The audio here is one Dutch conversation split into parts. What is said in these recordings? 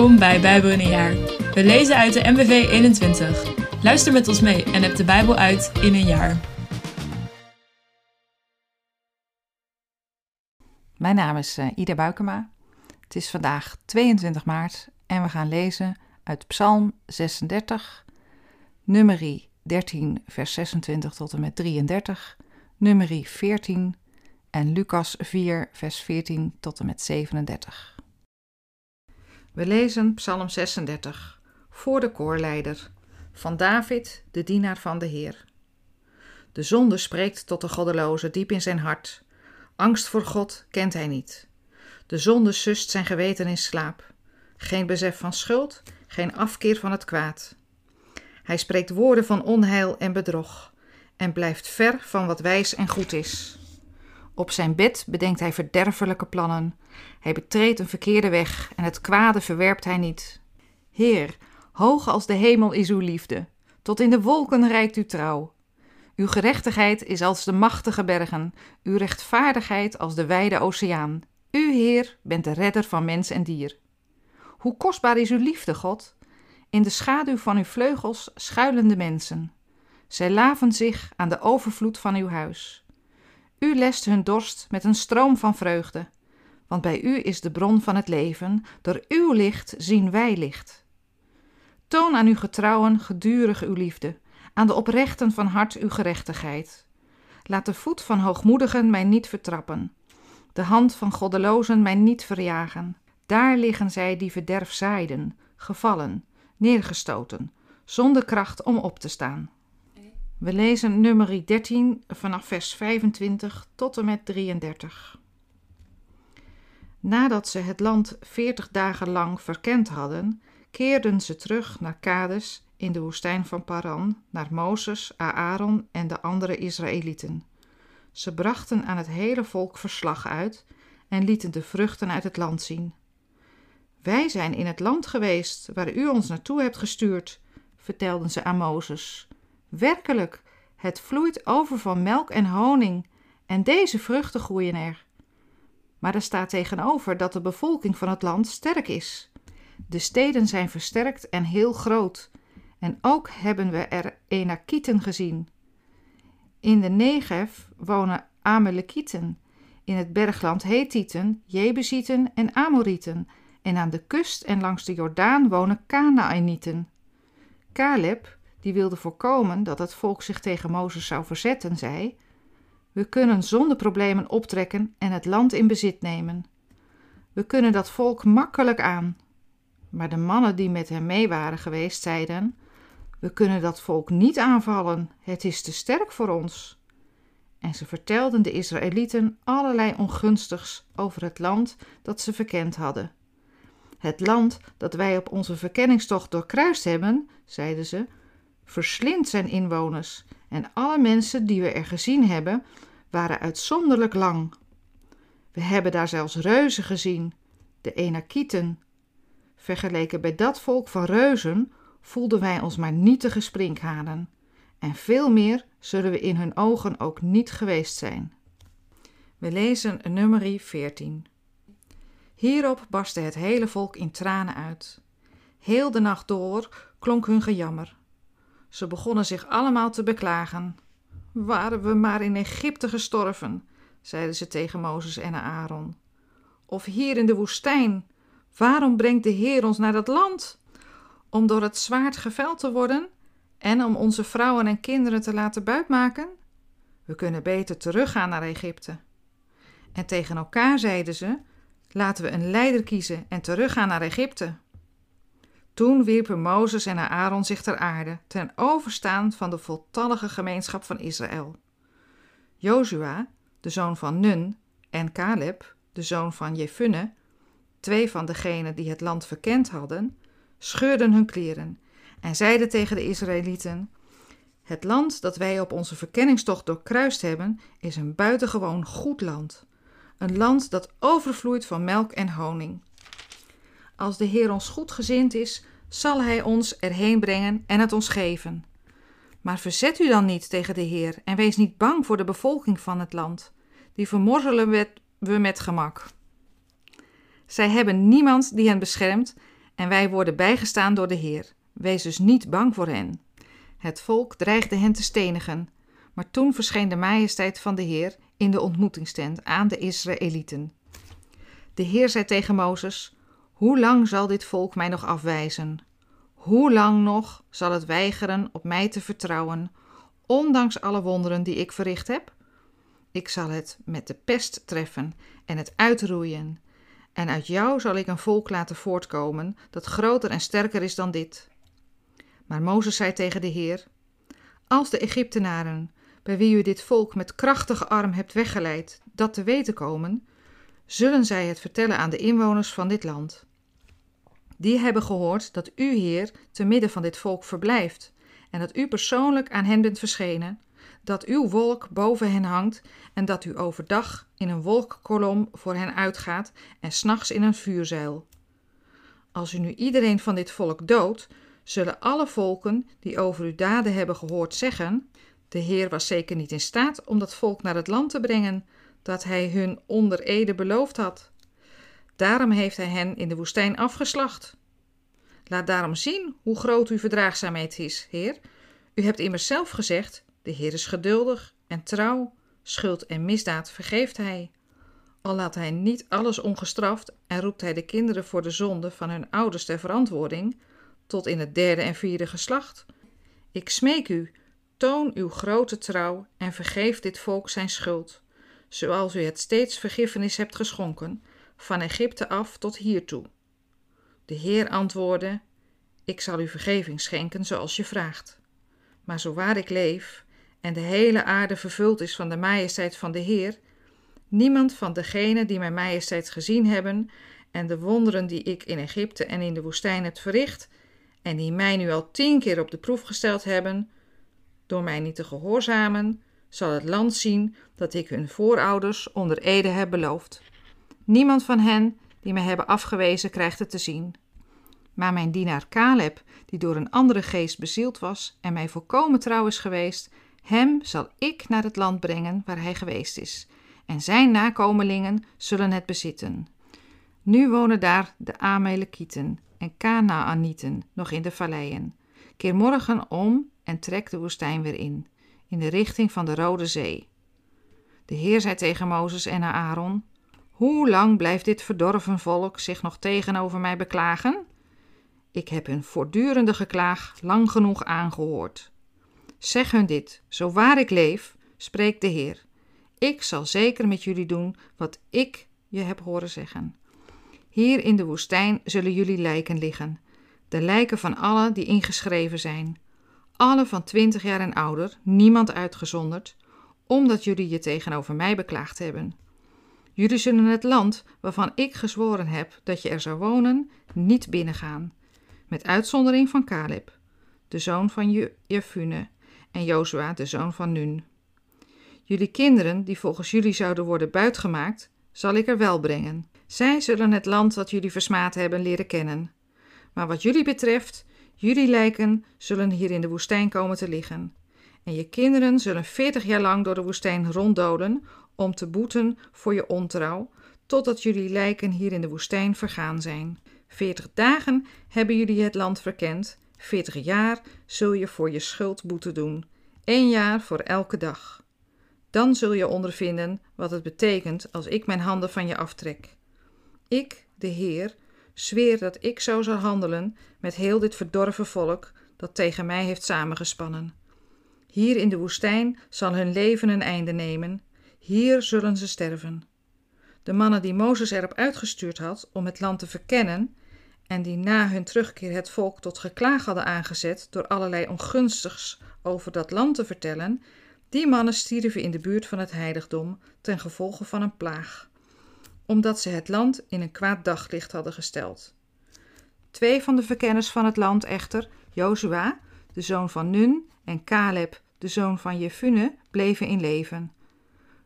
Welkom bij Bijbel in een jaar. We lezen uit de MBV 21. Luister met ons mee en heb de Bijbel uit in een jaar. Mijn naam is uh, Ida Buikema. Het is vandaag 22 maart en we gaan lezen uit Psalm 36, nummerie 13, vers 26 tot en met 33, nummerie 14 en Lucas 4, vers 14 tot en met 37. We lezen Psalm 36 voor de koorleider van David, de dienaar van de Heer. De zonde spreekt tot de goddeloze diep in zijn hart. Angst voor God kent hij niet. De zonde sust zijn geweten in slaap. Geen besef van schuld, geen afkeer van het kwaad. Hij spreekt woorden van onheil en bedrog en blijft ver van wat wijs en goed is. Op zijn bed bedenkt hij verderfelijke plannen. Hij betreedt een verkeerde weg en het kwade verwerpt hij niet. Heer, hoog als de hemel is uw liefde, tot in de wolken reikt uw trouw. Uw gerechtigheid is als de machtige bergen, uw rechtvaardigheid als de wijde oceaan. U, Heer, bent de redder van mens en dier. Hoe kostbaar is uw liefde, God? In de schaduw van uw vleugels schuilen de mensen. Zij laven zich aan de overvloed van uw huis. U lest hun dorst met een stroom van vreugde, want bij u is de bron van het leven, door uw licht zien wij licht. Toon aan uw getrouwen gedurig uw liefde, aan de oprechten van hart uw gerechtigheid. Laat de voet van hoogmoedigen mij niet vertrappen, de hand van goddelozen mij niet verjagen. Daar liggen zij die verderf zaaiden, gevallen, neergestoten, zonder kracht om op te staan. We lezen nummer 13 vanaf vers 25 tot en met 33. Nadat ze het land veertig dagen lang verkend hadden, keerden ze terug naar Kades in de woestijn van Paran, naar Mozes, Aaron en de andere Israëlieten. Ze brachten aan het hele volk verslag uit en lieten de vruchten uit het land zien. Wij zijn in het land geweest waar u ons naartoe hebt gestuurd, vertelden ze aan Mozes. Werkelijk, het vloeit over van melk en honing, en deze vruchten groeien er. Maar er staat tegenover dat de bevolking van het land sterk is. De steden zijn versterkt en heel groot, en ook hebben we er Enakieten gezien. In de Negev wonen Amalekieten, in het bergland Hethieten, Jebusieten en Amorieten, en aan de kust en langs de Jordaan wonen Kanaanieten. Caleb, die wilde voorkomen dat het volk zich tegen Mozes zou verzetten, zei: We kunnen zonder problemen optrekken en het land in bezit nemen. We kunnen dat volk makkelijk aan. Maar de mannen die met hem mee waren geweest zeiden: We kunnen dat volk niet aanvallen, het is te sterk voor ons. En ze vertelden de Israëlieten allerlei ongunstigs over het land dat ze verkend hadden. Het land dat wij op onze verkenningstocht doorkruist hebben, zeiden ze, verslindt zijn inwoners en alle mensen die we er gezien hebben, waren uitzonderlijk lang. We hebben daar zelfs reuzen gezien, de Enakieten. Vergeleken bij dat volk van reuzen voelden wij ons maar nietige sprinkhanen. En veel meer zullen we in hun ogen ook niet geweest zijn. We lezen nummerie 14. Hierop barstte het hele volk in tranen uit. Heel de nacht door klonk hun gejammer. Ze begonnen zich allemaal te beklagen. Waren we maar in Egypte gestorven, zeiden ze tegen Mozes en Aaron. Of hier in de woestijn. Waarom brengt de Heer ons naar dat land? Om door het zwaard geveld te worden en om onze vrouwen en kinderen te laten buitmaken? We kunnen beter teruggaan naar Egypte. En tegen elkaar zeiden ze: Laten we een leider kiezen en teruggaan naar Egypte. Toen wierpen Mozes en Aaron zich ter aarde, ten overstaan van de voltallige gemeenschap van Israël. Jozua, de zoon van Nun, en Caleb, de zoon van Jefunne, twee van degenen die het land verkend hadden, scheurden hun kleren en zeiden tegen de Israëlieten: Het land dat wij op onze verkenningstocht doorkruist hebben, is een buitengewoon goed land. Een land dat overvloeit van melk en honing. Als de Heer ons goedgezind is, zal Hij ons erheen brengen en het ons geven. Maar verzet u dan niet tegen de Heer en wees niet bang voor de bevolking van het land. Die vermorzelen we met gemak. Zij hebben niemand die hen beschermt en wij worden bijgestaan door de Heer. Wees dus niet bang voor hen. Het volk dreigde hen te stenigen, maar toen verscheen de majesteit van de Heer in de ontmoetingstent aan de Israëlieten. De Heer zei tegen Mozes: Hoe lang zal dit volk mij nog afwijzen? Hoe lang nog zal het weigeren op mij te vertrouwen, ondanks alle wonderen die ik verricht heb? Ik zal het met de pest treffen en het uitroeien. En uit jou zal ik een volk laten voortkomen dat groter en sterker is dan dit. Maar Mozes zei tegen de Heer: Als de Egyptenaren, bij wie u dit volk met krachtige arm hebt weggeleid, dat te weten komen, zullen zij het vertellen aan de inwoners van dit land. Die hebben gehoord dat u, Heer, te midden van dit volk verblijft en dat u persoonlijk aan hen bent verschenen, dat uw wolk boven hen hangt en dat u overdag in een wolkkolom voor hen uitgaat en s'nachts in een vuurzeil. Als u nu iedereen van dit volk doodt, zullen alle volken die over uw daden hebben gehoord zeggen: De Heer was zeker niet in staat om dat volk naar het land te brengen dat hij hun onder ede beloofd had. Daarom heeft hij hen in de woestijn afgeslacht. Laat daarom zien hoe groot uw verdraagzaamheid is, Heer. U hebt immers zelf gezegd: De Heer is geduldig en trouw, schuld en misdaad vergeeft hij. Al laat hij niet alles ongestraft en roept hij de kinderen voor de zonde van hun ouders ter verantwoording, tot in het derde en vierde geslacht. Ik smeek u, toon uw grote trouw en vergeef dit volk zijn schuld, zoals u het steeds vergiffenis hebt geschonken, van Egypte af tot hiertoe. De Heer antwoordde: Ik zal u vergeving schenken zoals je vraagt. Maar zo waar ik leef en de hele aarde vervuld is van de majesteit van de Heer, niemand van degenen die mijn majesteit gezien hebben en de wonderen die ik in Egypte en in de woestijn heb verricht, en die mij nu al tien keer op de proef gesteld hebben, door mij niet te gehoorzamen, zal het land zien dat ik hun voorouders onder ede heb beloofd. Niemand van hen die mij hebben afgewezen krijgt het te zien. Maar mijn dienaar Caleb, die door een andere geest bezield was en mij volkomen trouw is geweest, hem zal ik naar het land brengen waar hij geweest is, en zijn nakomelingen zullen het bezitten. Nu wonen daar de Amalekieten en Kanaanieten nog in de valleien. Keer morgen om en trek de woestijn weer in, in de richting van de Rode Zee. De Heer zei tegen Mozes en Aaron: Hoe lang blijft dit verdorven volk zich nog tegenover mij beklagen? Ik heb hun voortdurende geklaag lang genoeg aangehoord. Zeg hun dit, zo waar ik leef, spreekt de Heer. Ik zal zeker met jullie doen wat ik je heb horen zeggen. Hier in de woestijn zullen jullie lijken liggen, de lijken van allen die ingeschreven zijn, alle van twintig jaar en ouder, niemand uitgezonderd, omdat jullie je tegenover mij beklaagd hebben. Jullie zullen het land waarvan ik gezworen heb dat je er zou wonen, niet binnengaan, met uitzondering van Caleb, de zoon van Jefune, en Jozua, de zoon van Nun. Jullie kinderen, die volgens jullie zouden worden buitgemaakt, zal ik er wel brengen. Zij zullen het land dat jullie versmaad hebben leren kennen. Maar wat jullie betreft, jullie lijken zullen hier in de woestijn komen te liggen. En je kinderen zullen veertig jaar lang door de woestijn ronddolen om te boeten voor je ontrouw, totdat jullie lijken hier in de woestijn vergaan zijn. Veertig dagen hebben jullie het land verkend, veertig jaar zul je voor je schuld boete doen, één jaar voor elke dag. Dan zul je ondervinden wat het betekent als ik mijn handen van je aftrek. Ik, de Heer, zweer dat ik zo zal handelen met heel dit verdorven volk dat tegen mij heeft samengespannen. Hier in de woestijn zal hun leven een einde nemen, hier zullen ze sterven. De mannen die Mozes erop uitgestuurd had om het land te verkennen, en die na hun terugkeer het volk tot geklaag hadden aangezet door allerlei ongunstigs over dat land te vertellen, die mannen stierven in de buurt van het heiligdom ten gevolge van een plaag omdat ze het land in een kwaad daglicht hadden gesteld. Twee van de verkenners van het land echter, Jozua, de zoon van Nun, en Caleb, de zoon van Jefune, bleven in leven.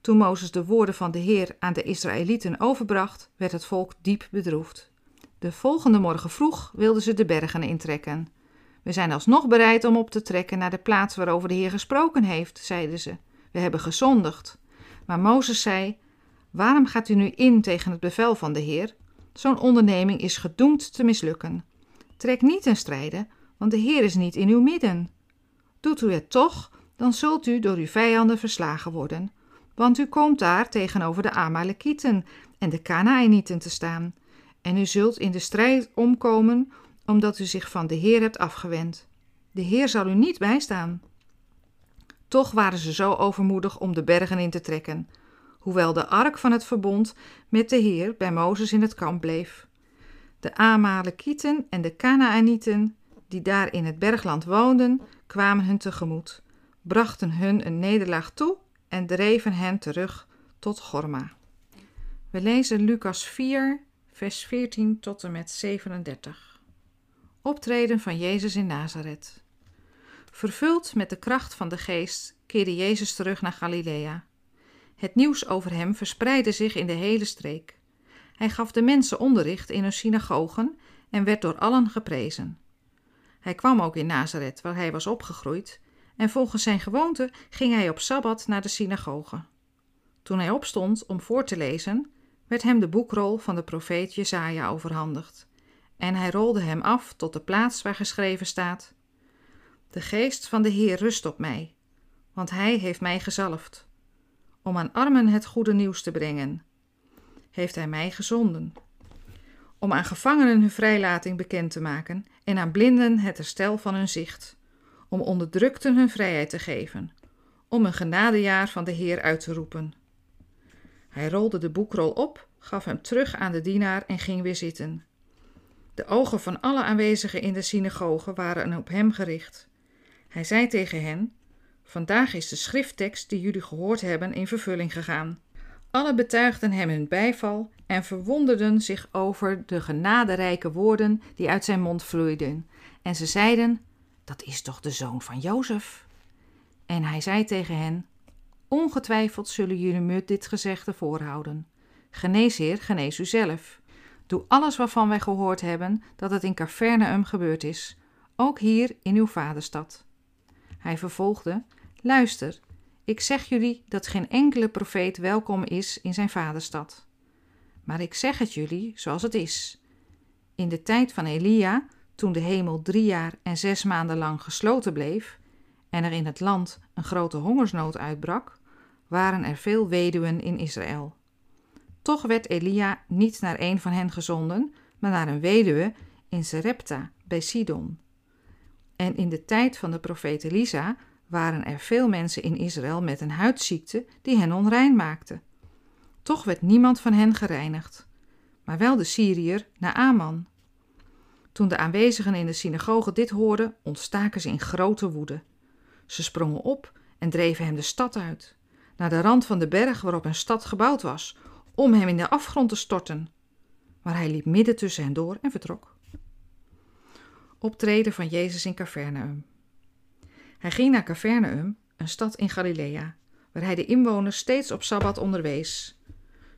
Toen Mozes de woorden van de Heer aan de Israëlieten overbracht, werd het volk diep bedroefd. De volgende morgen vroeg wilden ze de bergen intrekken. We zijn alsnog bereid om op te trekken naar de plaats waarover de Heer gesproken heeft, zeiden ze. We hebben gezondigd. Maar Mozes zei: Waarom gaat u nu in tegen het bevel van de Heer? Zo'n onderneming is gedoemd te mislukken. Trek niet ten strijde, want de Heer is niet in uw midden. Doet u het toch, dan zult u door uw vijanden verslagen worden. Want u komt daar tegenover de Amalekieten en de Kanaanieten te staan. En u zult in de strijd omkomen, omdat u zich van de Heer hebt afgewend. De Heer zal u niet bijstaan. Toch waren ze zo overmoedig om de bergen in te trekken, hoewel de ark van het verbond met de Heer bij Mozes in het kamp bleef. De Amalekieten en de Kanaanieten, die daar in het bergland woonden, kwamen hun tegemoet, brachten hun een nederlaag toe en dreven hen terug tot Gorma. We lezen Lucas 4, vers 14 tot en met 37. Optreden van Jezus in Nazareth. Vervuld met de kracht van de geest keerde Jezus terug naar Galilea. Het nieuws over hem verspreidde zich in de hele streek. Hij gaf de mensen onderricht in hun synagogen en werd door allen geprezen. Hij kwam ook in Nazareth, waar hij was opgegroeid, en volgens zijn gewoonte ging hij op sabbat naar de synagoge. Toen hij opstond om voor te lezen, werd hem de boekrol van de profeet Jesaja overhandigd, en hij rolde hem af tot de plaats waar geschreven staat: De geest van de Heer rust op mij, want hij heeft mij gezalfd, om aan armen het goede nieuws te brengen. Heeft hij mij gezonden, om aan gevangenen hun vrijlating bekend te maken en aan blinden het herstel van hun zicht, om onderdrukten hun vrijheid te geven, om een genadejaar van de Heer uit te roepen. Hij rolde de boekrol op, gaf hem terug aan de dienaar en ging weer zitten. De ogen van alle aanwezigen in de synagoge waren op hem gericht. Hij zei tegen hen: Vandaag is de schrifttekst die jullie gehoord hebben in vervulling gegaan. Alle betuigden hem hun bijval en verwonderden zich over de genaderijke woorden die uit zijn mond vloeiden. En ze zeiden: Dat is toch de zoon van Jozef? En hij zei tegen hen: Ongetwijfeld zullen jullie me dit gezegde voorhouden. Genees, Heer, genees u zelf. Doe alles waarvan wij gehoord hebben dat het in Capernaum gebeurd is, ook hier in uw vaderstad. Hij vervolgde: Luister, ik zeg jullie dat geen enkele profeet welkom is in zijn vaderstad. Maar ik zeg het jullie zoals het is. In de tijd van Elia, toen de hemel drie jaar en zes maanden lang gesloten bleef en er in het land een grote hongersnood uitbrak, waren er veel weduwen in Israël. Toch werd Elia niet naar een van hen gezonden, maar naar een weduwe in Serepta bij Sidon. En in de tijd van de profeet Elisa waren er veel mensen in Israël met een huidziekte die hen onrein maakte. Toch werd niemand van hen gereinigd, maar wel de Syriër Naaman. Toen de aanwezigen in de synagoge dit hoorden, ontstaken ze in grote woede. Ze sprongen op en dreven hem de stad uit, naar de rand van de berg waarop een stad gebouwd was, om hem in de afgrond te storten. Maar hij liep midden tussen hen door en vertrok. Optreden van Jezus in Capernaum. Hij ging naar Capernaum, een stad in Galilea, waar hij de inwoners steeds op sabbat onderwees.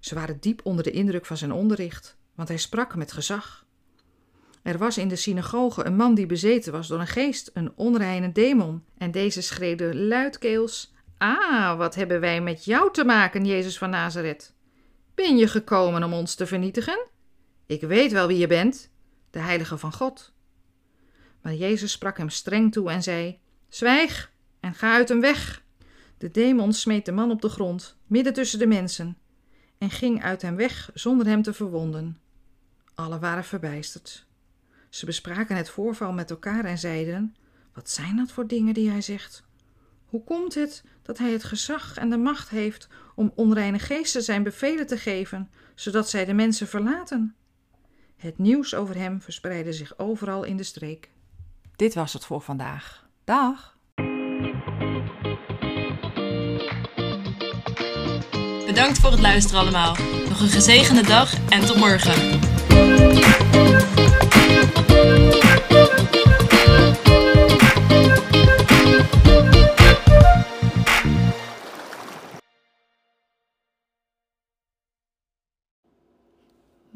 Ze waren diep onder de indruk van zijn onderricht, want hij sprak met gezag. Er was in de synagoge een man die bezeten was door een geest, een onreine demon, en deze schreeuwde luidkeels: Ah, wat hebben wij met jou te maken, Jezus van Nazareth? Ben je gekomen om ons te vernietigen? Ik weet wel wie je bent, de heilige van God. Maar Jezus sprak hem streng toe en zei: Zwijg en ga uit hem weg. De demon smeet de man op de grond, midden tussen de mensen, en ging uit hem weg zonder hem te verwonden. Alle waren verbijsterd. Ze bespraken het voorval met elkaar en zeiden: Wat zijn dat voor dingen die hij zegt? Hoe komt het dat hij het gezag en de macht heeft om onreine geesten zijn bevelen te geven, zodat zij de mensen verlaten? Het nieuws over hem verspreidde zich overal in de streek. Dit was het voor vandaag. Dag! Bedankt voor het luisteren allemaal. Nog een gezegende dag en tot morgen.